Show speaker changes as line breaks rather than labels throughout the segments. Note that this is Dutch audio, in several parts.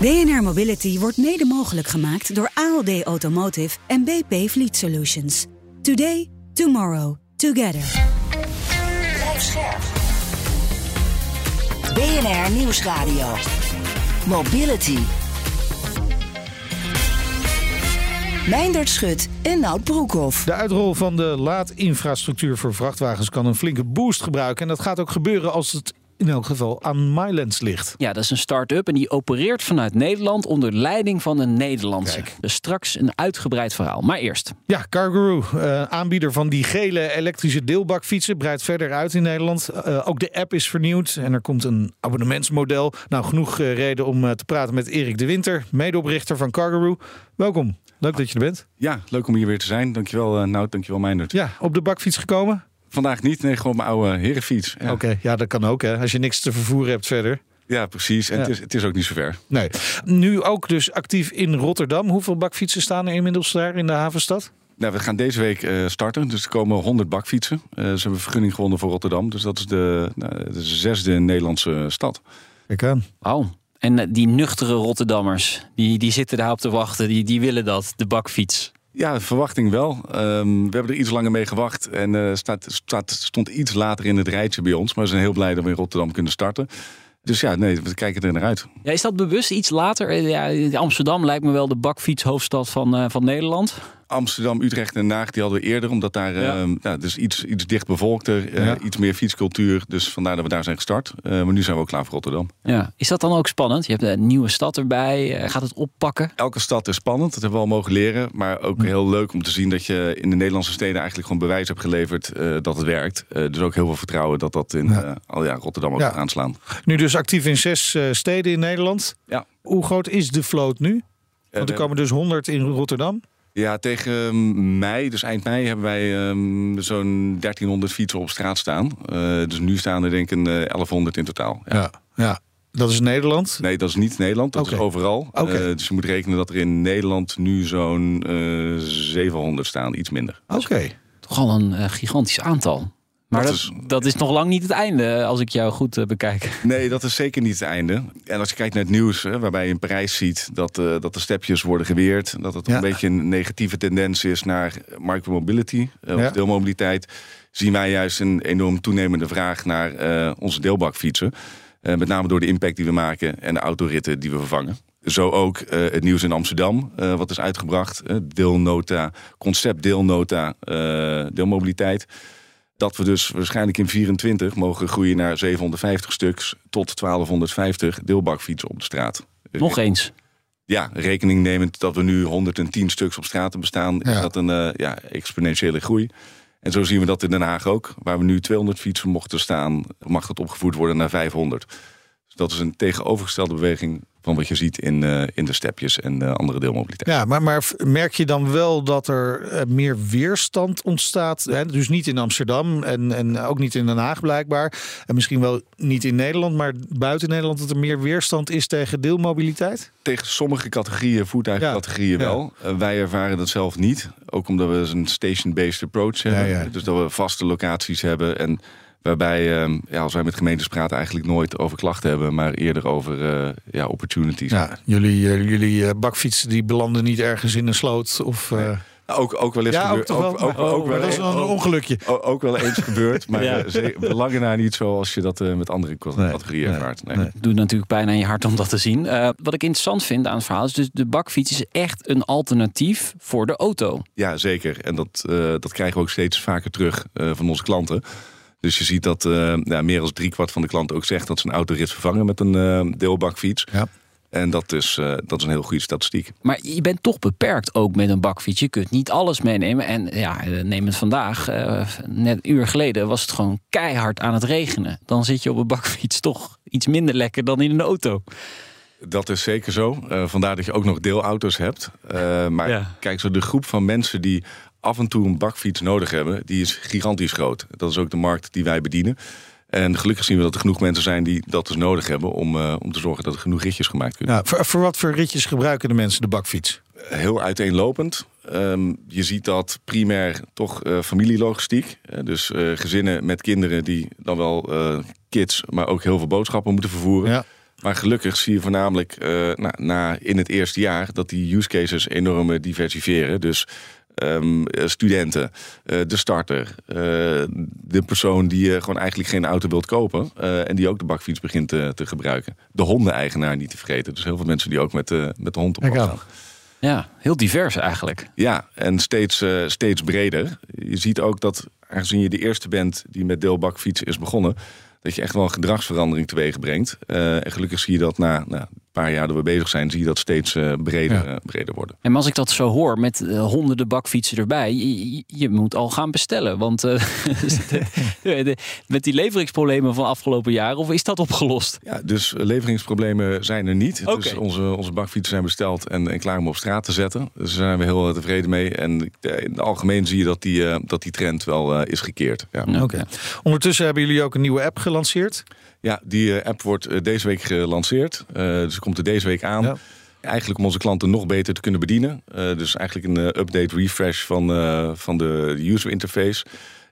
BNR Mobility wordt mede mogelijk gemaakt door ALD Automotive en BP Fleet Solutions. Today, tomorrow, together.
Blijf scherp. BNR Nieuwsradio. Mobility. Meindert Schut en Nout Broekhoff.
De uitrol van de laadinfrastructuur voor vrachtwagens kan een flinke boost gebruiken. En dat gaat ook gebeuren als het in elk geval aan Mylands ligt.
Ja, dat is een start-up en die opereert vanuit Nederland onder leiding van een Nederlandse. Dus straks een uitgebreid verhaal. Maar eerst.
Ja, Cargaroo, uh, aanbieder van die gele elektrische deelbakfietsen, breidt verder uit in Nederland. Uh, ook de app is vernieuwd en er komt een abonnementsmodel. Nou, genoeg uh, reden om te praten met Erik de Winter, medeoprichter van Cargaroo. Welkom. Leuk dat je er bent.
Ja, leuk om hier weer te zijn. Dankjewel, uh, Nout. Dankjewel, Meindert.
Ja, op de bakfiets gekomen?
Vandaag niet. Nee, gewoon mijn oude herenfiets.
Ja. Oké, okay, ja, dat kan ook hè. Als je niks te vervoeren hebt verder.
Ja, precies. En ja. Het, is, het is ook niet zo ver.
Nee. Nu ook dus actief in Rotterdam. Hoeveel bakfietsen staan er inmiddels daar in de havenstad?
Nou, we gaan deze week uh, starten. Dus er komen 100 bakfietsen. Uh, ze hebben vergunning gewonnen voor Rotterdam. Dus dat is de, nou, de zesde Nederlandse stad.
Kijk aan.
Wauw. En die nuchtere Rotterdammers, die, die zitten daarop te wachten. Die, die willen dat, de bakfiets.
Ja, verwachting wel. Um, we hebben er iets langer mee gewacht. En uh, staat, stond iets later in het rijtje bij ons. Maar we zijn heel blij dat we in Rotterdam kunnen starten. Dus ja, nee, we kijken er naar uit.
Ja, is dat bewust iets later? Ja, Amsterdam lijkt me wel de bakfietshoofdstad van, uh, van Nederland.
Amsterdam, Utrecht en Den Haag, die hadden we eerder. Omdat daar ja. uh, ja, dus iets, iets dicht bevolkter, uh, ja. iets meer fietscultuur. Dus vandaar dat we daar zijn gestart. Uh, maar nu zijn we ook klaar voor Rotterdam.
Ja. Is dat dan ook spannend? Je hebt een nieuwe stad erbij. gaat het oppakken?
Elke stad is spannend. Dat hebben we al mogen leren. Maar ook heel leuk om te zien dat je in de Nederlandse steden eigenlijk gewoon bewijs hebt geleverd dat het werkt. dus ook heel veel vertrouwen dat dat in al ja, Rotterdam ook gaat aanslaan.
Nu dus actief in zes steden in Nederland.
Ja.
Hoe groot is de vloot nu? Want er komen dus 100 in Rotterdam.
Ja, tegen mei, dus eind mei, hebben wij um, zo'n 1300 fietsen op straat staan. Uh, dus nu staan er denk ik een, uh, 1100 in totaal.
Ja. ja. Ja, Dat is Nederland?
Nee, dat is niet Nederland. Dat is overal.
Oké.
Uh, dus je moet rekenen dat er in Nederland nu zo'n uh, 700 staan. Iets minder.
Oké.
Toch al een uh, gigantisch aantal. Maar dat,
is-
is... dat is nog lang niet het einde, als ik jou goed uh, bekijk.
Nee, dat is zeker niet het einde. En als je kijkt naar het nieuws, hè, waarbij je in Parijs ziet dat, uh, dat de stepjes worden geweerd. Dat het
Ja.
een beetje een negatieve tendens is naar micromobility, uh,
Ja.
of deelmobiliteit. Zien wij juist een enorm toenemende vraag naar uh, onze deelbakfietsen. Uh, met name door de impact die we maken en de autoritten die we vervangen. Zo ook uh, het nieuws in Amsterdam, uh, wat is uitgebracht. Uh, deelnota, concept deelnota, uh, deelmobiliteit. Dat we dus waarschijnlijk in 24 mogen groeien naar 750 stuks tot 1250 deelbakfietsen op de straat.
Nog eens.
Ja, rekening nemend dat we nu 110 stuks op straten bestaan,
Ja.
is dat een uh, ja, exponentiële groei. En zo zien we dat in Den Haag ook. Waar we nu 200 fietsen mochten staan, mag dat opgevoerd worden naar 500. Dus dat is een tegenovergestelde beweging van wat je ziet in, uh, in de stepjes en uh, andere deelmobiliteit.
Ja, maar, maar merk je dan wel dat er eh, meer weerstand ontstaat? Hè? Dus niet in Amsterdam en, en ook niet in Den Haag blijkbaar. En misschien wel niet in Nederland, maar buiten Nederland... dat er meer weerstand is tegen deelmobiliteit?
Tegen sommige categorieën, voertuigcategorieën
Ja, ja.
wel. Uh, wij ervaren dat zelf niet. Ook omdat we een station-based approach hebben.
Ja.
Dus dat we vaste locaties hebben en... Waarbij, um, ja, als wij met gemeentes praten, eigenlijk nooit over klachten hebben, maar eerder over uh, ja, opportunities.
Ja, jullie, uh, jullie uh, bakfietsen die belanden niet ergens in een sloot of...
Nee. Ook, ook wel eens
ja,
gebeurd.
Ook, wel, oh,
ook wel
dat is dan een ongelukje.
Ook, ook wel eens gebeurd, maar
Ja.
belangen na niet zoals je dat uh, met andere categorieën
Nee,
ervaart. Nee.
doet natuurlijk pijn aan je hart om dat te zien. Uh, wat ik interessant vind aan het verhaal is dus de bakfiets is echt een alternatief voor de auto.
Ja, zeker. En dat, uh, dat krijgen we ook steeds vaker terug uh, van onze klanten. Dus je ziet dat uh, ja, meer dan driekwart van de klanten ook zegt dat ze een autorit vervangen met een uh, deelbakfiets.
Ja.
En dat is, uh, dat is een heel goede statistiek.
Maar je bent toch beperkt ook met een bakfiets. Je kunt niet alles meenemen. En ja, neem het vandaag. Uh, net een uur geleden was het gewoon keihard aan het regenen. Dan zit je op een bakfiets toch iets minder lekker dan in een auto.
Dat is zeker zo. Uh, vandaar dat je ook nog deelauto's hebt. Uh, maar ja. kijk, zo de groep van mensen die af en toe een bakfiets nodig hebben, die is gigantisch groot. Dat is ook de markt die wij bedienen. En gelukkig zien we dat er genoeg mensen zijn die dat dus nodig hebben om, uh, om te zorgen dat er genoeg ritjes gemaakt kunnen
worden. voor, voor, wat voor ritjes gebruiken de mensen de bakfiets?
Heel uiteenlopend. Um, je ziet dat primair toch uh, familielogistiek. Uh, dus gezinnen met kinderen die dan wel kids, maar ook heel veel boodschappen moeten vervoeren. Ja. Maar gelukkig zie je voornamelijk na, na, in het eerste jaar dat die use cases enorm diversifieren. Dus Um, studenten, uh, de starter, uh, de persoon die uh, gewoon eigenlijk geen auto wilt kopen en die ook de bakfiets begint te, te gebruiken. De hondeneigenaar niet te vergeten. Dus heel veel mensen die ook met, met de hond op gaan.
Ja, heel divers eigenlijk.
Ja, en steeds, steeds breder. Je ziet ook dat, aangezien je de eerste bent die met deelbakfietsen is begonnen, dat je echt wel een gedragsverandering teweeg brengt. en gelukkig zie je dat na nou, paar jaar dat we bezig zijn, zie je dat steeds uh, breder, uh, breder worden.
En als ik dat zo hoor, met uh, honderden bakfietsen erbij, je, je, moet al gaan bestellen. Want met die leveringsproblemen van afgelopen jaren, of is dat opgelost?
Ja, dus leveringsproblemen zijn er niet. Okay. Dus onze, onze bakfietsen zijn besteld en, en, klaar om op straat te zetten. Dus daar zijn we heel tevreden mee. En in het algemeen zie je dat die, dat die trend wel is gekeerd. Ja.
Oké. Ondertussen hebben jullie ook een nieuwe app gelanceerd.
Ja, die app wordt deze week gelanceerd. dus komt er deze week aan. Eigenlijk om onze klanten nog beter te kunnen bedienen. Dus eigenlijk een update, refresh van, van de user interface.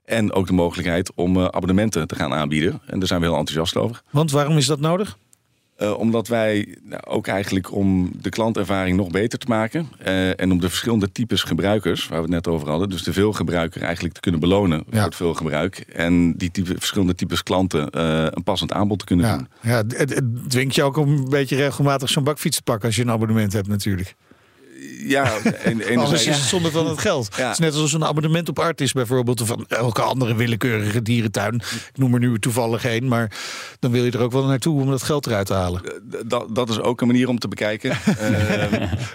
En ook de mogelijkheid om abonnementen te gaan aanbieden. En daar zijn we heel enthousiast over.
Want waarom is dat nodig?
Uh, omdat wij nou, ook eigenlijk om de klantervaring nog beter te maken. Uh, en om de verschillende types gebruikers, waar we het net over hadden. Dus de veelgebruiker eigenlijk te kunnen belonen ja. voor het veelgebruik. En die type, verschillende types klanten uh, een passend aanbod te kunnen
ja.
doen.
Ja, het, het dwingt je ook om een beetje regelmatig zo'n bakfiets te pakken als je een abonnement hebt natuurlijk.
Ja,
en, Anders is het zonder van het geld. Ja. Het is net als een abonnement op Artis bijvoorbeeld... of van elke andere willekeurige dierentuin. Ik noem er nu toevallig één, maar dan wil je er ook wel naartoe... om dat geld eruit te halen.
Dat, dat is ook een manier om te bekijken.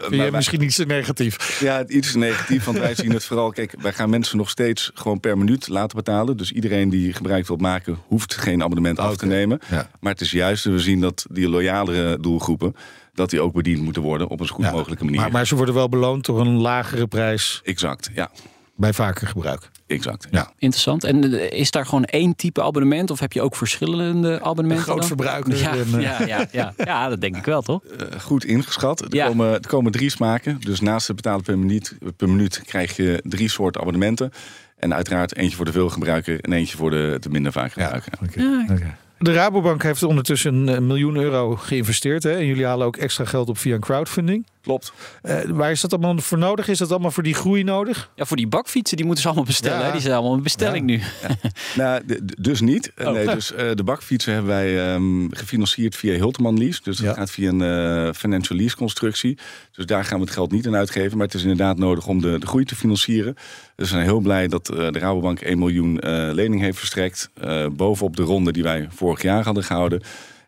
uh,
misschien iets te negatief?
Ja, iets te negatief, want wij zien het vooral... Kijk, wij gaan mensen nog steeds gewoon per minuut laten betalen. Dus iedereen die gebruik wilt maken... hoeft geen abonnement af te nemen. Ja. Maar het is juist, we zien dat die loyalere doelgroepen dat die ook bediend moeten worden op een zo goed mogelijke manier.
Maar, maar, ze worden wel beloond door een lagere prijs.
Exact, ja.
Bij vaker gebruik.
Exact. Ja.
Interessant. En eh, is daar gewoon één type abonnement of heb je ook verschillende abonnementen?
Groot verbruiker.
Ja, ja, ja, ja, ja, dat denk ik wel, toch?
Uh, goed ingeschat. Er, ja. komen, er komen drie smaken. Dus naast het betalen per minuut, per minuut krijg je drie soorten abonnementen. En uiteraard eentje voor de veelgebruiker en eentje voor de, de minder vaak gebruiker.
Ja, okay. okay. De Rabobank heeft ondertussen een miljoen euro geïnvesteerd. Hè? En jullie halen ook extra geld op via een crowdfunding.
Klopt.
Uh, waar is dat allemaal voor nodig? Is dat allemaal voor die groei nodig?
Ja, voor die bakfietsen, die moeten ze allemaal bestellen. Ja. Die zijn allemaal een bestelling ja. nu.
Ja. nou, dus niet. Oh. Nee, dus uh, de bakfietsen hebben wij um, gefinancierd via Hilteman Lease. Dus dat gaat via een uh, financial lease constructie. Dus daar gaan we het geld niet aan uitgeven. Maar het is inderdaad nodig om de, de groei te financieren. Dus we zijn heel blij dat de Rabobank 1 miljoen lening heeft verstrekt. bovenop de ronde die wij vorig jaar hadden gehouden.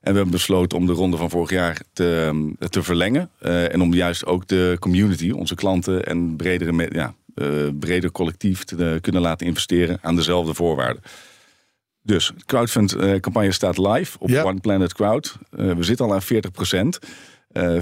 En we hebben besloten om de ronde van vorig jaar te, ehm, te verlengen. Uh, en om juist ook de community, onze klanten en bredere, ja, uh, breder collectief te uh, kunnen laten investeren aan dezelfde voorwaarden. Dus de crowdfund-campagne staat live op ja. One Planet Crowd. we zitten al aan 40 procent. Uh,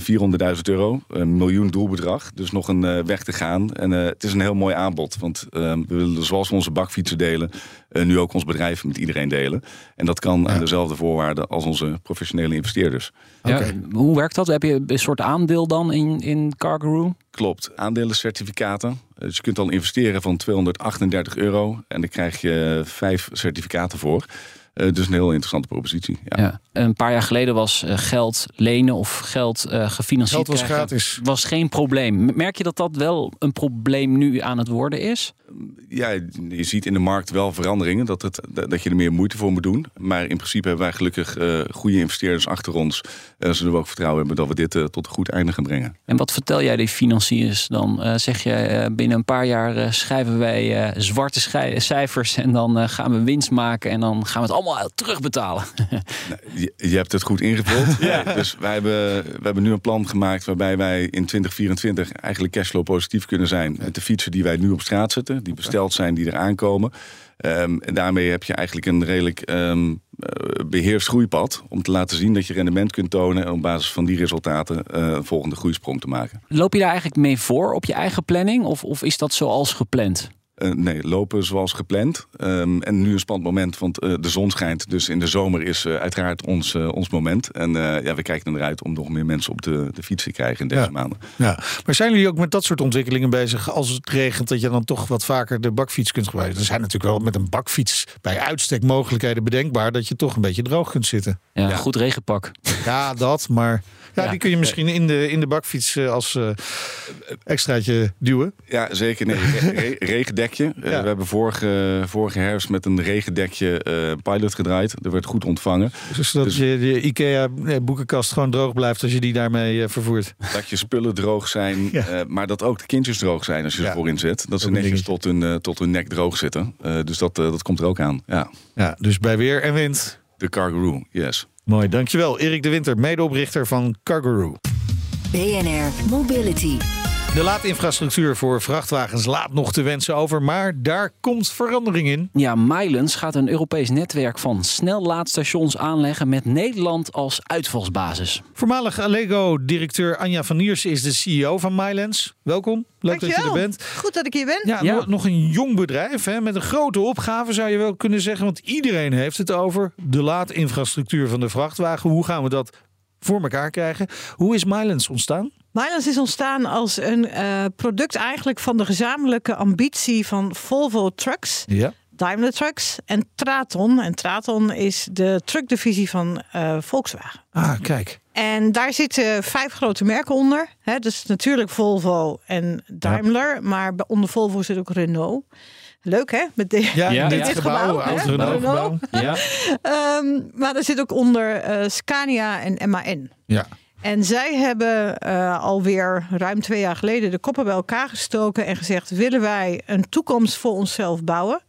400.000 euro, een miljoen doelbedrag. Dus nog een uh, weg te gaan. En uh, het is een heel mooi aanbod. Want we willen zoals we onze bakfietsen delen... nu ook ons bedrijf met iedereen delen. En dat kan ja. aan dezelfde voorwaarden als onze professionele investeerders.
Ja, okay. Hoe werkt dat? Heb je een soort aandeel dan in, in Cargo
Klopt, aandelencertificaten. Dus je kunt al investeren van 238 euro. En dan krijg je vijf certificaten voor... Uh, dus een heel interessante propositie. Ja.
ja. Een paar jaar geleden was uh, geld lenen of geld uh, gefinancierd
geld was
krijgen,
gratis.
was geen probleem. Merk je dat dat wel een probleem nu aan het worden is?
Ja, je ziet in de markt wel veranderingen. Dat, het, dat je er meer moeite voor moet doen. Maar in principe hebben wij gelukkig goede investeerders achter ons. zodat we ook vertrouwen hebben dat we dit tot een goed einde gaan brengen.
En wat vertel jij die financiers dan? zeg je binnen een paar jaar schrijven wij zwarte cijfers en dan gaan we winst maken en dan gaan we het allemaal allemaal terugbetalen.
Nou, je, je, hebt het goed ingevuld. ja. Dus wij hebben, we hebben nu een plan gemaakt waarbij wij in 2024 eigenlijk cashflow positief kunnen zijn. Met de fietsen die wij nu op straat zetten, die besteld zijn, die er aankomen. Um, en daarmee heb je eigenlijk een redelijk um, beheerst groeipad. Om te laten zien dat je rendement kunt tonen. En op basis van die resultaten eh, een volgende groeisprong te maken.
Loop je daar eigenlijk mee voor op je eigen planning? Of, of is dat zoals gepland?
Uh, nee, lopen zoals gepland. Um, en nu een spannend moment, want uh, de zon schijnt. Dus in de zomer is uh, uiteraard ons, ons moment. En ja, we kijken eruit om nog meer mensen op de, de fiets te krijgen in deze
ja.
maanden.
Ja. Maar zijn jullie ook met dat soort ontwikkelingen bezig? Als het regent, dat je dan toch wat vaker de bakfiets kunt gebruiken? Er zijn natuurlijk wel met een bakfiets bij uitstek mogelijkheden bedankbaar... dat je toch een beetje droog kunt zitten.
Ja, ja. goed regenpak.
Ja, dat, maar... Ja,
Ja.
die kun je misschien in de, in de bakfiets eh, als eh, extraatje duwen.
Ja, zeker. Nee, re- re- regendekje. Uh,
Ja.
We hebben vorige, vorige herfst met een regendekje uh, pilot gedraaid. Dat werd goed ontvangen.
Dus dat
Dus-
je de IKEA eh, boekenkast gewoon droog blijft als je die daarmee eh, vervoert.
Dat je spullen droog zijn,
Ja.
eh, maar dat ook de kindjes droog zijn als je
Ja.
ze voorin zet. Dat ze netjes tot hun, eh, tot hun nek droog zitten. Eh, dus dat, eh, dat komt er ook aan. Ja,
Ja, dus bij weer en wind.
de Cargaroo, yes.
Mooi, dankjewel. Erik de Winter, medeoprichter van Cargaroo.
BNR Mobility.
De laadinfrastructuur voor vrachtwagens laat nog te wensen over, maar daar komt verandering in.
Ja, Milens gaat een Europees netwerk van snellaadstations aanleggen met Nederland als uitvalsbasis.
Voormalig Allego-directeur Anja van Niersen is de CEO van Mylens. Welkom, leuk dat je er bent.
Goed dat ik hier ben.
Ja,
Ja.
nog- nog een jong bedrijf hè, met een grote opgave zou je wel kunnen zeggen. Want iedereen heeft het over de laadinfrastructuur van de vrachtwagen. Hoe gaan we dat voor elkaar krijgen? Hoe is Mylens ontstaan?
Milans is ontstaan als een eh, product eigenlijk van de gezamenlijke ambitie van Volvo Trucks,
Ja.
Daimler Trucks en Traton. En Traton is de truckdivisie van eh, Volkswagen.
Ah, kijk.
En daar zitten vijf grote merken onder. Hè, dus natuurlijk Volvo en Daimler. Maar onder Volvo zit ook Renault. Leuk hè? Met de,
Ja, dit
ja.
gebouw,
gebouw,
oud
hè?
Renault
Renault.
gebouw.
Ja,
Ehm, maar er zit ook onder eh, Scania en MAN.
Ja.
En zij hebben eh, alweer ruim twee jaar geleden de koppen bij elkaar gestoken en gezegd: willen wij een toekomst voor onszelf bouwen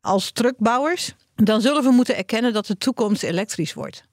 als truckbouwers, dan zullen we moeten erkennen dat de toekomst elektrisch wordt.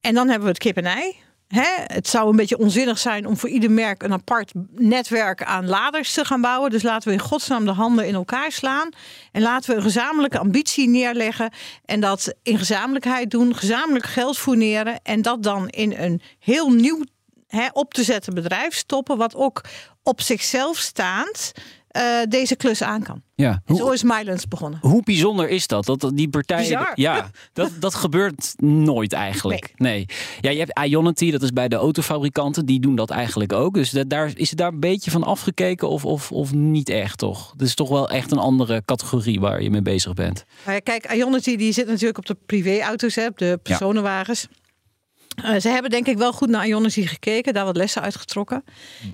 En dan hebben we het kip en ei. Hè? Het zou een beetje onzinnig zijn om voor ieder merk een apart netwerk aan laders te gaan bouwen. Dus laten we in godsnaam de handen in elkaar slaan. En laten we een gezamenlijke ambitie neerleggen. En dat in gezamenlijkheid doen, gezamenlijk geld fourneren. En dat dan in een heel nieuw hè, op te zetten bedrijf stoppen. Wat ook op zichzelf staand eh, deze klus aan kan.
ja.
En zo
Hoe,
is Mylands begonnen.
hoe bijzonder is dat? Dat dat die partijen.
Bizar.
Ja, dat, dat gebeurt nooit eigenlijk. Nee. Ja, je hebt Ionity, dat is bij de autofabrikanten. Die doen dat eigenlijk ook. Dus dat, daar, is het daar een beetje van afgekeken of, of, of niet echt, toch? Het is toch wel echt een andere categorie waar je mee bezig bent.
Maar ja, kijk, Ionity die zit natuurlijk op de privéauto's, hè, de personenwagens. Eh, ze hebben denk ik wel goed naar Ionity gekeken, daar wat lessen uitgetrokken.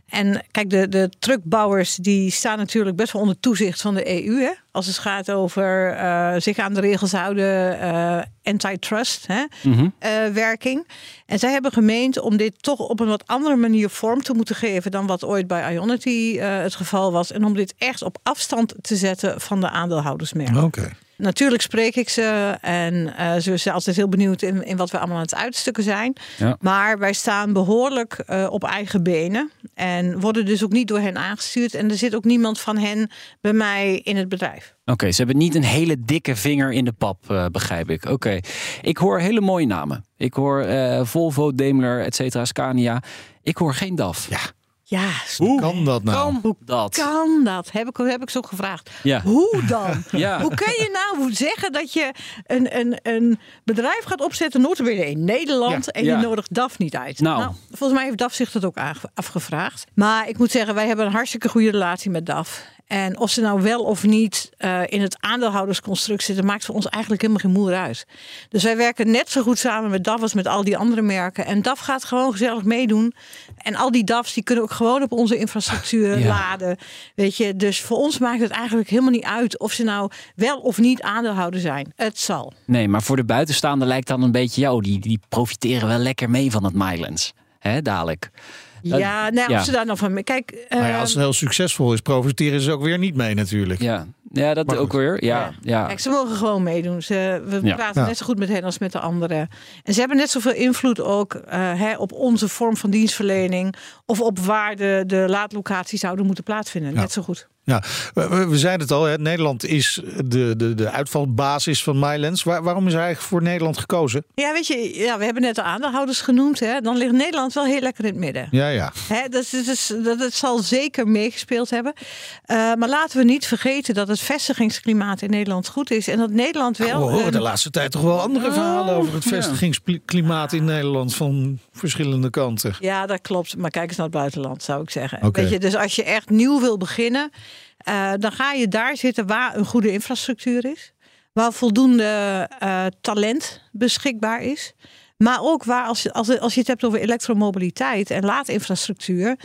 En kijk, de, de truckbouwers die staan natuurlijk best wel onder toezicht van de EU. Hè? Als het gaat over eh, zich aan de regels houden, eh, antitrust hè?
Mhm.
werking. En zij hebben gemeend om dit toch op een wat andere manier vorm te moeten geven dan wat ooit bij Ionity het geval was. En om dit echt op afstand te zetten van de aandeelhoudersmerken.
Oké.
Natuurlijk spreek ik ze en eh, ze zijn altijd heel benieuwd in, in wat we allemaal aan het uitstukken zijn.
Ja.
Maar wij staan behoorlijk eh, op eigen benen en worden dus ook niet door hen aangestuurd. En er zit ook niemand van hen bij mij in het bedrijf.
Oké, ze hebben niet een hele dikke vinger in de pap, eh, begrijp ik. Oké, ik hoor hele mooie namen. Ik hoor eh, Volvo, Daimler, et cetera, Scania. Ik hoor geen DAF.
Ja,
Ja,
hoe kan dat nou?
Kan dat?
kan dat? Heb ik, heb ik zo gevraagd.
Ja.
Hoe dan?
Ja.
Hoe kan je nou zeggen dat je een, een, een bedrijf gaat opzetten, notabene in Nederland,
Ja.
en
Ja.
je nodigt DAF niet uit?
Nou.
volgens mij heeft DAF zich dat ook afgevraagd. Maar ik moet zeggen, wij hebben een hartstikke goede relatie met DAF. En of ze nou wel of niet eh, in het aandeelhoudersconstruct zitten, maakt voor ons eigenlijk helemaal geen moer uit. Dus wij werken net zo goed samen met DAF als met al die andere merken. En DAF gaat gewoon gezellig meedoen. En al die DAF's die kunnen ook gewoon op onze infrastructuur
Ja.
laden. Weet je, dus voor ons maakt het eigenlijk helemaal niet uit of ze nou wel of niet aandeelhouder zijn. Het zal.
Nee, maar voor de buitenstaander lijkt dan een beetje... Ja, oh, die, die profiteren wel lekker mee van het Mylands. Hè, dadelijk.
Ja, nou,
ja.
of ze daar nou van. Kijk,
Nou ja, als het heel succesvol is, profiteren ze ook weer niet mee natuurlijk.
Ja, ja dat
Maar
ook
goed.
weer. Ja, ja.
Kijk, ze mogen gewoon meedoen. Ze, we
Ja.
praten
Ja.
net zo goed met hen als met de anderen. En ze hebben net zoveel invloed ook eh, hè, op onze vorm van dienstverlening. Of op waar de, de laadlocaties zouden moeten plaatsvinden.
Ja.
Net zo goed.
Ja, we, we- zeiden het al, hè, Nederland is de, de, de uitvalbasis van Mylands. Waar, waarom is hij eigenlijk voor Nederland gekozen?
Ja, weet je, ja, we hebben net de aandeelhouders genoemd. Hè? Dan ligt Nederland wel heel lekker in het midden.
Ja, ja.
Hè, dat, is, dat, is- dat, zal zeker meegespeeld hebben. Eh, maar laten we niet vergeten dat het vestigingsklimaat in Nederland goed is. En dat Nederland wel.
we horen de laatste tijd toch wel andere verhalen over het vestigingsklimaat in Nederland van verschillende kanten.
Ja, dat klopt. Maar kijk eens naar het buitenland, zou ik zeggen. Weet je, dus als je echt nieuw wil beginnen, eh, dan ga je daar zitten waar een goede infrastructuur is. Waar voldoende eh, talent beschikbaar is. Maar ook waar, als als, als je het hebt over elektromobiliteit en laadinfrastructuur,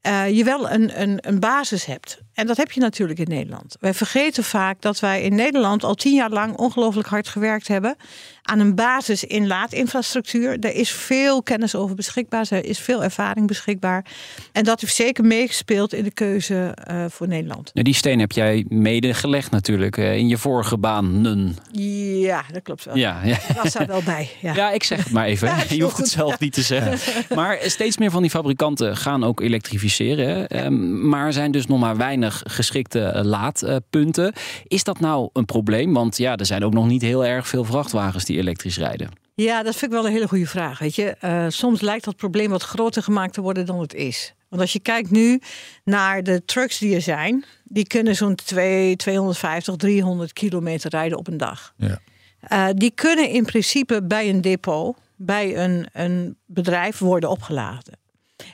eh, je wel een, een, een basis hebt. En dat heb je natuurlijk in Nederland. Wij vergeten vaak dat wij in Nederland al tien jaar lang ongelooflijk hard gewerkt hebben aan een basis in laadinfrastructuur. Er is veel kennis over beschikbaar, er is veel ervaring beschikbaar. En dat heeft zeker meegespeeld in de keuze eh, voor Nederland.
Ja, die steen heb jij mede gelegd natuurlijk eh, in je vorige banen.
Ja, dat klopt wel.
Ja, ja.
Dat was daar wel bij. Ja.
Ja, ik zeg het maar even.
Ja,
je hoeft het zelf niet te zeggen. Maar steeds meer van die fabrikanten gaan ook elektrificeren. Ehm, Maar er zijn dus nog maar weinig geschikte eh, laadpunten. Is dat nou een probleem? Want ja, er zijn ook nog niet heel erg veel vrachtwagens die elektrisch rijden.
Ja, dat vind ik wel een hele goede vraag. Weet je, Eh, soms lijkt dat probleem wat groter gemaakt te worden dan het is. Want als je kijkt nu naar de trucks die er zijn, die kunnen zo'n 2, 250, 300 kilometer rijden op een dag.
Ja.
Eh, die kunnen in principe bij een depot, bij een, een bedrijf worden opgeladen.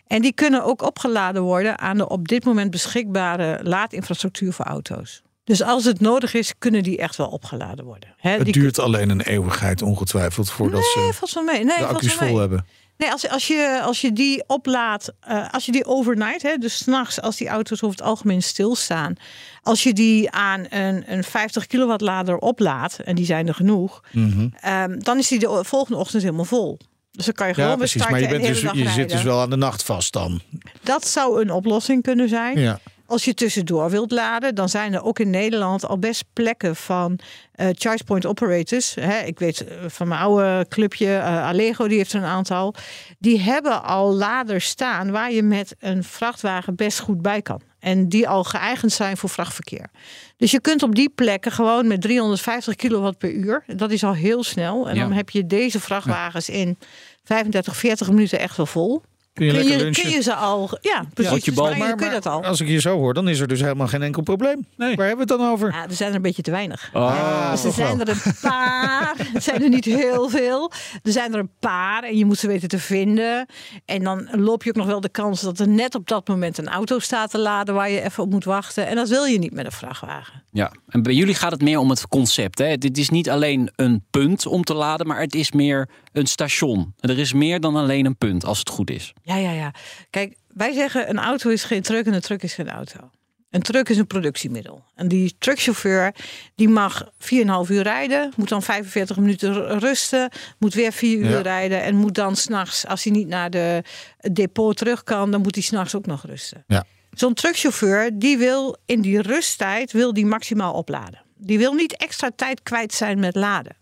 En die kunnen ook opgeladen worden aan de op dit moment beschikbare laadinfrastructuur voor auto's. Dus als het nodig is, kunnen die echt wel opgeladen worden.
Het
die
duurt alleen een eeuwigheid ongetwijfeld voordat
Nee,
ze
wel mee. Nee,
de accu's
mee.
vol hebben.
Nee, als, als, je, als je die oplaadt, eh, als je die overnight, hè, dus s'nachts als die auto's over het algemeen stilstaan, als je die aan een, een 50 kilowatt lader oplaadt, en die zijn er genoeg,
Mhm.
ehm, dan is die de volgende ochtend helemaal vol. Dus dan kan je gewoon
Ja,
weer
precies. Maar je,
en
bent dus, je zit dus wel aan de nacht vast dan.
Dat zou een oplossing kunnen zijn.
Ja.
Als je tussendoor wilt laden, dan zijn er ook in Nederland al best plekken van eh charge point operators. Hè, ik weet eh, van mijn oude clubje, eh Allego, die heeft er een aantal. Die hebben al laders staan waar je met een vrachtwagen best goed bij kan. En die al geëigend zijn voor vrachtverkeer. Dus je kunt op die plekken gewoon met 350 kilowatt per uur. Dat is al heel snel. En
Ja.
dan heb je deze vrachtwagens in 35, 40 minuten echt wel vol.
Kun je
Kun je,
lunchen.
kun je ze al... Ja, precies.
Bal.
je kun je dat al.
Als ik je zo hoor, dan is er dus helemaal geen enkel probleem.
Nee.
Waar hebben we het dan over?
Ja, er zijn er een beetje te weinig.
Oh.
Dus er zijn
wel.
er een paar. Het zijn er niet heel veel. Er zijn er een paar en je moet ze weten te vinden. En dan loop je ook nog wel de kans dat er net op dat moment een auto staat te laden waar je even op moet wachten. En dat wil je niet met een vrachtwagen.
Ja, en bij jullie gaat het meer om het concept. Hè? Dit is niet alleen een punt om te laden, maar het is meer een station. Er is meer dan alleen een punt, als het goed is.
Ja, ja, ja. Kijk, wij zeggen een auto is geen truck en een truck is geen auto. Een truck is een productiemiddel. En die truckchauffeur die mag 4,5 uur rijden, moet dan 45 minuten rusten, moet weer 4 uur
Ja.
rijden en moet dan s'nachts, als hij niet naar de het depot terug kan, dan moet hij s'nachts ook nog rusten.
Ja.
Zo'n truckchauffeur die wil in die rusttijd wil die maximaal opladen. Die wil niet extra tijd kwijt zijn met laden.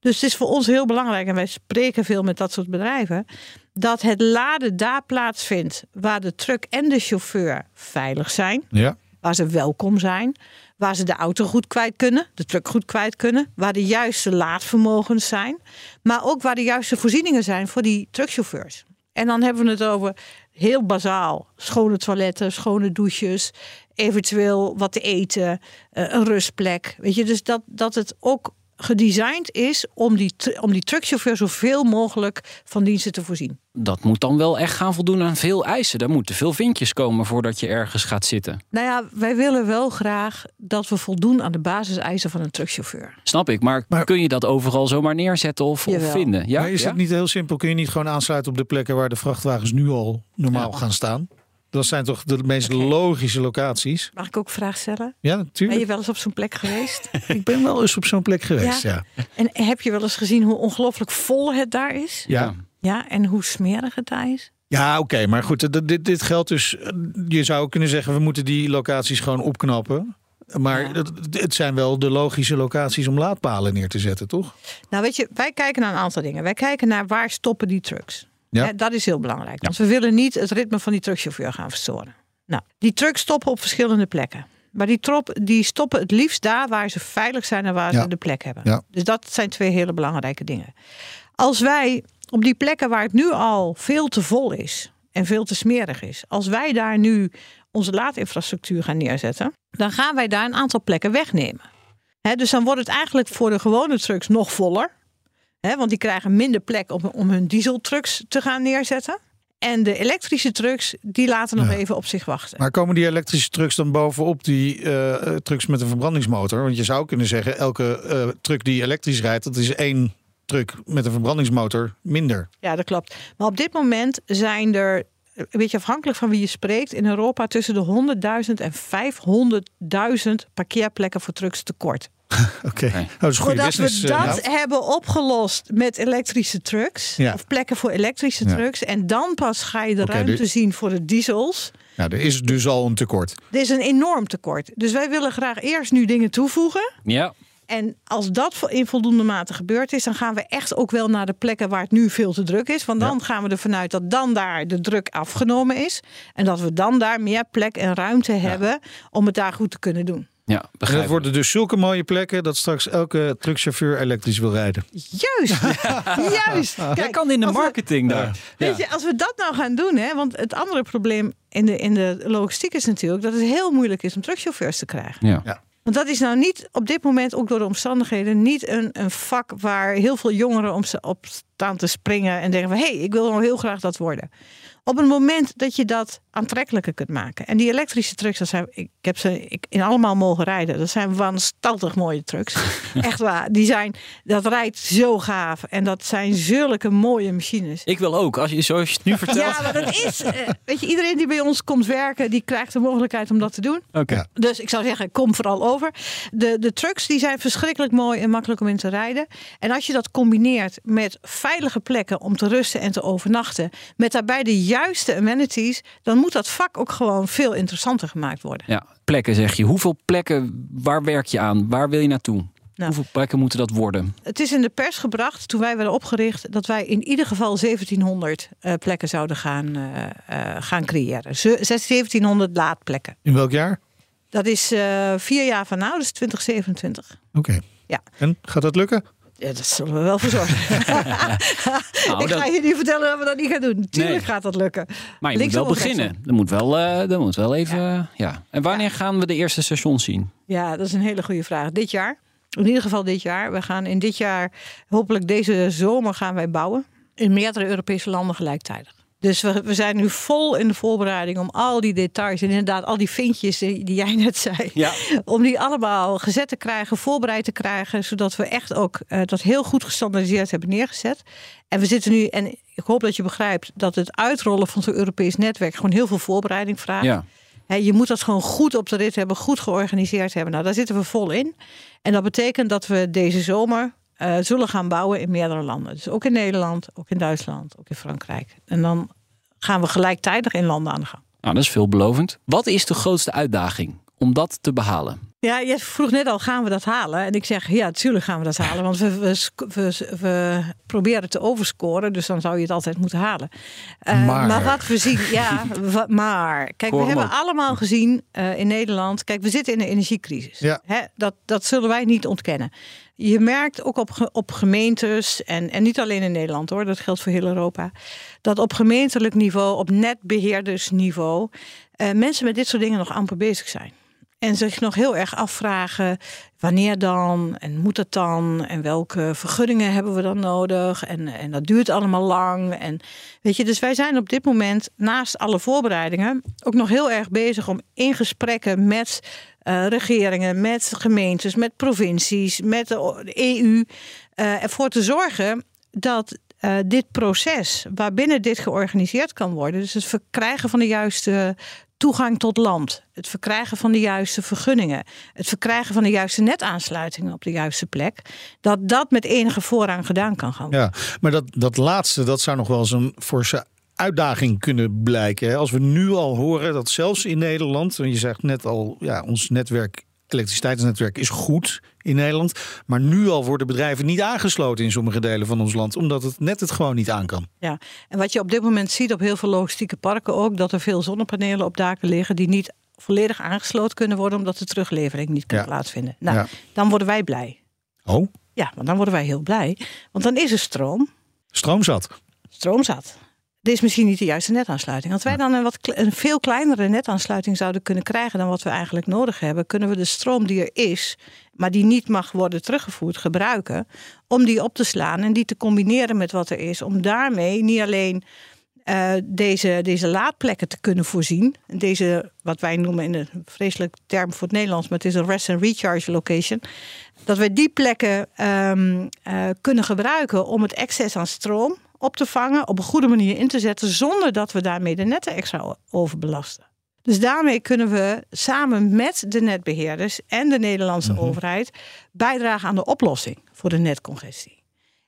Dus het is voor ons heel belangrijk, en wij spreken veel met dat soort bedrijven, dat het laden daar plaatsvindt waar de truck en de chauffeur veilig zijn,
Ja.
waar ze welkom zijn, waar ze de auto goed kwijt kunnen, de truck goed kwijt kunnen, waar de juiste laadvermogens zijn, maar ook waar de juiste voorzieningen zijn voor die truckchauffeurs. En dan hebben we het over heel bazaal: schone toiletten, schone douches, eventueel wat te eten, eh, een rustplek. Weet je, dus dat, dat het ook gedesigned is om die, om die truckchauffeur zoveel mogelijk van diensten te voorzien.
Dat moet dan wel echt gaan voldoen aan veel eisen. Er moeten veel vinkjes komen voordat je ergens gaat zitten.
Nou ja, wij willen wel graag dat we voldoen aan de basiseisen van een truckchauffeur.
Snap ik, maar,
Maar-
kun je dat overal zomaar neerzetten of, vinden? Ja?
maar is
Ja?
het niet heel simpel? Kun je niet gewoon aansluiten op de plekken waar de vrachtwagens nu al normaal gaan staan? Dat zijn toch de meest logische locaties?
Mag ik ook vraag stellen?
Ja,
Ben
natuurlijk.
je wel eens op zo'n plek geweest?
Ik ben wel eens op zo'n plek geweest, ja.
En heb je wel eens gezien hoe ongelooflijk vol het daar is?
Ja,
Ja, en hoe smerig het daar is?
ja oké. maar goed, dit, dit, dit geldt dus... eh, Je zou kunnen zeggen, we moeten die locaties gewoon opknappen. Maar
Ja.
het, het zijn wel de logische locaties om laadpalen neer te zetten, toch?
Nou, weet je, wij kijken naar een aantal dingen. Wij kijken naar waar stoppen die trucks.
Ja.
Dat is heel belangrijk. Want we willen niet het ritme van die truckchauffeur gaan verstoren. Nou, die trucks stoppen op verschillende plekken. Maar die, trop, die stoppen het liefst daar waar ze veilig zijn en waar ze de plek hebben. Dus dat zijn twee hele belangrijke dingen. Als wij op die plekken waar het nu al veel te vol is en veel te smerig is, als wij daar nu onze laadinfrastructuur gaan neerzetten, dan gaan wij daar een aantal plekken wegnemen. Hè, dus dan wordt het eigenlijk voor de gewone trucks nog voller. Hè, want die krijgen minder plek om, om hun dieseltrucks te gaan neerzetten. En de elektrische trucks, die laten nog
Ja.
even op zich wachten.
Maar komen die elektrische trucks dan bovenop die eh, eh, trucks met een verbrandingsmotor? Want je zou kunnen zeggen, elke eh, truck die elektrisch rijdt, dat is één truck met een verbrandingsmotor minder.
Ja, dat klopt. Maar op dit moment zijn er, een beetje afhankelijk van wie je spreekt, in Europa tussen de 100.000 en 500.000 parkeerplekken voor trucks tekort.
Oké, oh, dat is een goede
Voordat we dat
eh, nou.
hebben opgelost met elektrische trucks,
Ja.
of plekken voor elektrische
Ja.
trucks, en dan pas ga je de ruimte
dus-
zien voor de diesels.
Ja, er is dus al een tekort.
Er is een enorm tekort. Dus wij willen graag eerst nu dingen toevoegen.
Ja,
En als dat in voldoende mate gebeurd is, dan gaan we echt ook wel naar de plekken waar het nu veel te druk is. Want dan gaan we ervan uit dat dan daar de druk afgenomen is. En dat we dan daar meer plek en ruimte hebben om het daar goed te kunnen doen.
Ja begrijp
worden dus zulke mooie plekken dat straks elke truckchauffeur elektrisch wil rijden.
Juist, juist.
Jij kan in de
we-
marketing daar.
Weet je, als we dat nou gaan doen, hè, want het andere probleem in de, in de logistiek is natuurlijk dat het heel moeilijk is om truckchauffeurs te krijgen.
Ja.
Want dat is nou niet op dit moment, ook door de omstandigheden, niet een, een vak waar heel veel jongeren om ze op staan te springen en denken van hé, hey, ik wil nou heel graag dat worden. Op het moment dat je dat aantrekkelijker kunt maken. En die elektrische trucks, dat zijn, ik heb ze ik, in allemaal mogen rijden. Dat zijn wanstaltig mooie trucks. Echt waar. Die zijn, dat rijdt zo gaaf. En dat zijn zulke mooie machines.
Ik wil ook, als je, zoals je het nu vertelt.
Ja, maar dat is. eh, weet je, iedereen die bij ons komt werken, die krijgt de mogelijkheid om dat te doen.
Oké.
Dus ik zou zeggen, kom vooral over. De, de trucks die zijn verschrikkelijk mooi en makkelijk om in te rijden. En als je dat combineert met veilige plekken om te rusten en te overnachten, met daarbij de juiste amenities, dan moet dat vak ook gewoon veel interessanter gemaakt worden.
Ja, plekken zeg je. Hoeveel plekken, waar werk je aan? Waar wil je naartoe?
Nou.
Hoeveel plekken moeten dat worden?
Het is in de pers gebracht toen wij werden opgericht dat wij in ieder geval 1700 eh, plekken zouden gaan, eh, eh, gaan creëren. Ze- 1700 laadplekken.
In welk jaar?
Dat is eh, vier jaar van nou, dus 2027.
Oké.
Ja.
En gaat dat lukken?
Ja, dat zullen we wel voor zorgen.
Nou,
ik
dat-
ga je niet vertellen dat we dat niet gaan doen. Tuurlijk
Nee.
gaat dat lukken.
Maar je
Links
moet wel beginnen. Er moet wel, eh er moet wel even. Ja. En wanneer gaan we de eerste stations zien?
Ja, dat is een hele goede vraag. Dit jaar. In ieder geval dit jaar. We gaan in dit jaar, hopelijk deze zomer gaan wij bouwen. In meerdere Europese landen gelijktijdig. Dus we, we zijn nu vol in de voorbereiding om al die details en inderdaad al die vinkjes die, die jij net zei.
Ja.
Om die allemaal gezet te krijgen, voorbereid te krijgen. Zodat we echt ook eh, dat heel goed gestandaardiseerd hebben neergezet. En we zitten nu, en ik hoop dat je begrijpt dat het uitrollen van zo'n Europees netwerk gewoon heel veel voorbereiding vraagt.
Ja.
Je moet dat gewoon goed op de rit hebben, goed georganiseerd hebben. Nou, daar zitten we vol in. En dat betekent dat we deze zomer eh, zullen gaan bouwen in meerdere landen. Dus ook in Nederland, ook in Duitsland, ook in Frankrijk. En dan gaan we gelijktijdig in landen aan de gang.
Nou, dat is veelbelovend. Wat is de grootste uitdaging om dat te behalen?
Ja, je vroeg net al, gaan we dat halen? En ik zeg, ja, natuurlijk gaan we dat halen. Want we, we, we, we proberen te overscoren, dus dan zou je het altijd moeten halen. Eh,
Maar.
wat we zien, ja, maar. Kijk,
Hoor
we hebben
op.
allemaal gezien eh, in Nederland. Kijk, we zitten in een energiecrisis.
Ja.
Hè, dat, dat zullen wij niet ontkennen. Je merkt ook op, op gemeentes, en, en niet alleen in Nederland hoor, dat geldt voor heel Europa, dat op gemeentelijk niveau, op netbeheerdersniveau, eh, mensen met dit soort dingen nog amper bezig zijn. En zich nog heel erg afvragen wanneer dan en moet het dan en welke vergunningen hebben we dan nodig en, en dat duurt allemaal lang. En weet je, dus wij zijn op dit moment naast alle voorbereidingen ook nog heel erg bezig om in gesprekken met eh, regeringen, met gemeentes, met provincies, met de EU eh, ervoor te zorgen dat eh, dit proces waarbinnen dit georganiseerd kan worden, dus het verkrijgen van de juiste toegang tot land, het verkrijgen van de juiste vergunningen, het verkrijgen van de juiste netaansluitingen op de juiste plek, dat dat met enige voorrang gedaan kan gaan.
Ja, maar dat, dat laatste, dat zou nog wel eens een forse uitdaging kunnen blijken. Als we nu al horen dat zelfs in Nederland, want je zegt net al, ja, ons netwerk, elektriciteitsnetwerk is goed in Nederland. Maar nu al worden bedrijven niet aangesloten in sommige delen van ons land, omdat het net het gewoon niet aan kan.
Ja, en wat je op dit moment ziet op heel veel logistieke parken ook, dat er veel zonnepanelen op daken liggen die niet volledig aangesloten kunnen worden omdat de teruglevering niet kan
Ja.
plaatsvinden. Nou,
Ja.
dan worden wij blij.
Oh,
Ja, want dan worden wij heel blij. Want dan is er stroom,
stroom zat.
stroom zat. Dit is misschien niet de juiste netaansluiting. Als wij dan een, wat, een veel kleinere netaansluiting zouden kunnen krijgen dan wat we eigenlijk nodig hebben, kunnen we de stroom die er is, maar die niet mag worden teruggevoerd, gebruiken om die op te slaan en die te combineren met wat er is. Om daarmee niet alleen eh, deze, deze laadplekken te kunnen voorzien. Deze, wat wij noemen in een vreselijk term voor het Nederlands, maar het is een rest and recharge location. Dat we die plekken ehm, eh, kunnen gebruiken om het excess aan stroom op te vangen, op een goede manier in te zetten, zonder dat we daarmee de netten extra overbelasten. Dus daarmee kunnen we samen met de netbeheerders en de Nederlandse overheid bijdragen aan de oplossing voor de netcongestie.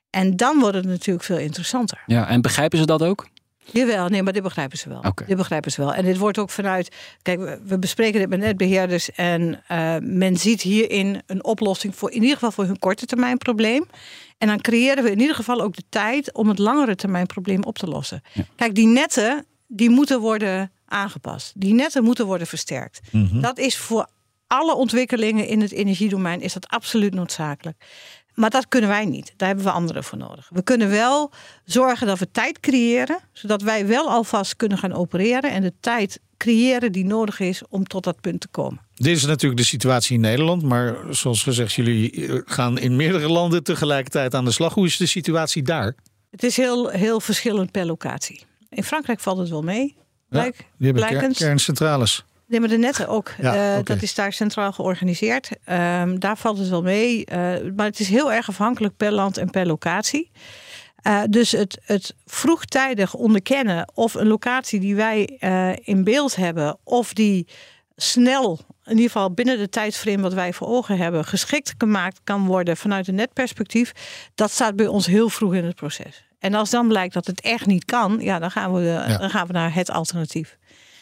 En dan wordt het natuurlijk veel interessanter.
Ja, en begrijpen ze dat ook?
Jawel, nee, maar dit begrijpen ze wel. Dit begrijpen ze wel. En dit wordt ook vanuit. Kijk, we- bespreken dit met netbeheerders. En eh, men ziet hierin een oplossing voor in ieder geval voor hun korte termijn probleem. En dan creëren we in ieder geval ook de tijd om het langere termijn probleem op te lossen. Kijk, die netten die moeten worden aangepast. Die netten moeten worden versterkt. Dat is voor alle ontwikkelingen in het energiedomein is dat absoluut noodzakelijk. Maar dat kunnen wij niet. Daar hebben we anderen voor nodig. We kunnen wel zorgen dat we tijd creëren, zodat wij wel alvast kunnen gaan opereren en de tijd creëren die nodig is om tot dat punt te komen.
Dit is natuurlijk de situatie in Nederland. Maar zoals gezegd, jullie eh, gaan in meerdere landen tegelijkertijd aan de slag. Hoe is de situatie daar?
Het is heel, heel verschillend per locatie. In Frankrijk valt het wel mee. Blijk,
die hebben ker-
blijkens.
kerncentrales.
Nee, maar de netten ook.
Ja,
Eh. Dat is daar centraal georganiseerd. Ehm, daar valt het wel mee. Eh, maar het is heel erg afhankelijk per land en per locatie. Eh, dus het, het vroegtijdig onderkennen of een locatie die wij in beeld hebben, of die snel, in ieder geval binnen de tijdsframe wat wij voor ogen hebben, geschikt gemaakt kan worden vanuit een netperspectief, dat staat bij ons heel vroeg in het proces. En als dan blijkt dat het echt niet kan, ja, dan, gaan we,
Ja.
dan gaan we naar het alternatief.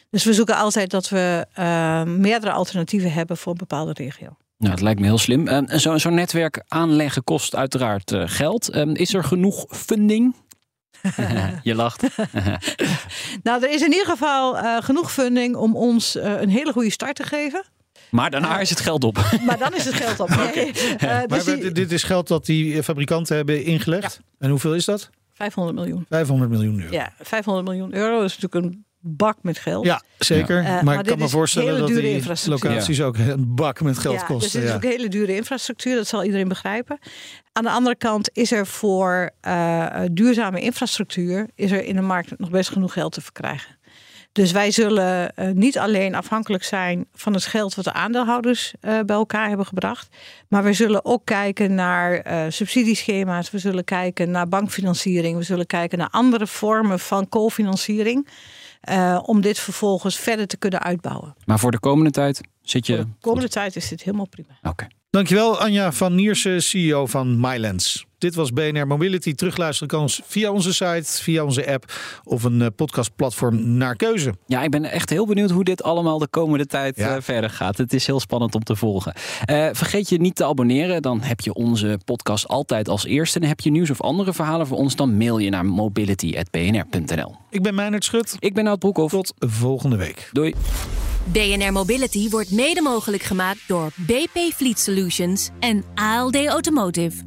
Dus we zoeken altijd dat we eh, meerdere alternatieven hebben voor een bepaalde regio.
Nou, het lijkt me heel slim. Ehm, en Zo'n zo'n netwerk aanleggen kost uiteraard eh, geld. Ehm, is er genoeg funding? Je lacht.
Nou, er is in ieder geval eh, genoeg funding om ons eh, een hele goede start te geven.
Maar daarna is het geld op.
Maar dan is het geld op. Nee. Eh,
Maar
dus die
dit- dit is geld dat die fabrikanten hebben ingelegd. En hoeveel is dat?
500 miljoen.
500 miljoen euro.
Ja, 500 miljoen euro is natuurlijk een bak met geld.
Ja, zeker.
Eh,
maar,
maar
ik kan me
is
voorstellen dat die locaties ook een bak met geld
Ja, Dus
kosten.
dit is
ja.
ook hele dure infrastructuur, dat zal iedereen begrijpen. Aan de andere kant is er voor eh, duurzame infrastructuur is er in de markt nog best genoeg geld te verkrijgen. Dus wij zullen eh, niet alleen afhankelijk zijn van het geld wat de aandeelhouders eh, bij elkaar hebben gebracht. Maar we zullen ook kijken naar eh, subsidieschema's. We zullen kijken naar bankfinanciering. We zullen kijken naar andere vormen van cofinanciering. Eh, om dit vervolgens verder te kunnen uitbouwen.
Maar voor de komende tijd zit je...
Voor de komende tijd is dit helemaal prima.
Oké.
Dankjewel Anja van Niersen, CEO van Mylands. Dit was BNR Mobility. Terugluisteren kan ons via onze site, via onze app of een eh, podcastplatform naar keuze.
Ja, ik ben echt heel benieuwd hoe dit allemaal de komende tijd
Ja.
eh, verder gaat. Het is heel spannend om te volgen. Eh, vergeet je niet te abonneren. Dan heb je onze podcast altijd als eerste. En heb je nieuws of andere verhalen voor ons, dan mail je naar mobility.bnr.nl.
Ik ben Meijnerd Schut.
Ik ben Nout Broekhoff.
Tot volgende week.
Doei.
BNR Mobility wordt mede mogelijk gemaakt door BP Fleet Solutions en ALD Automotive.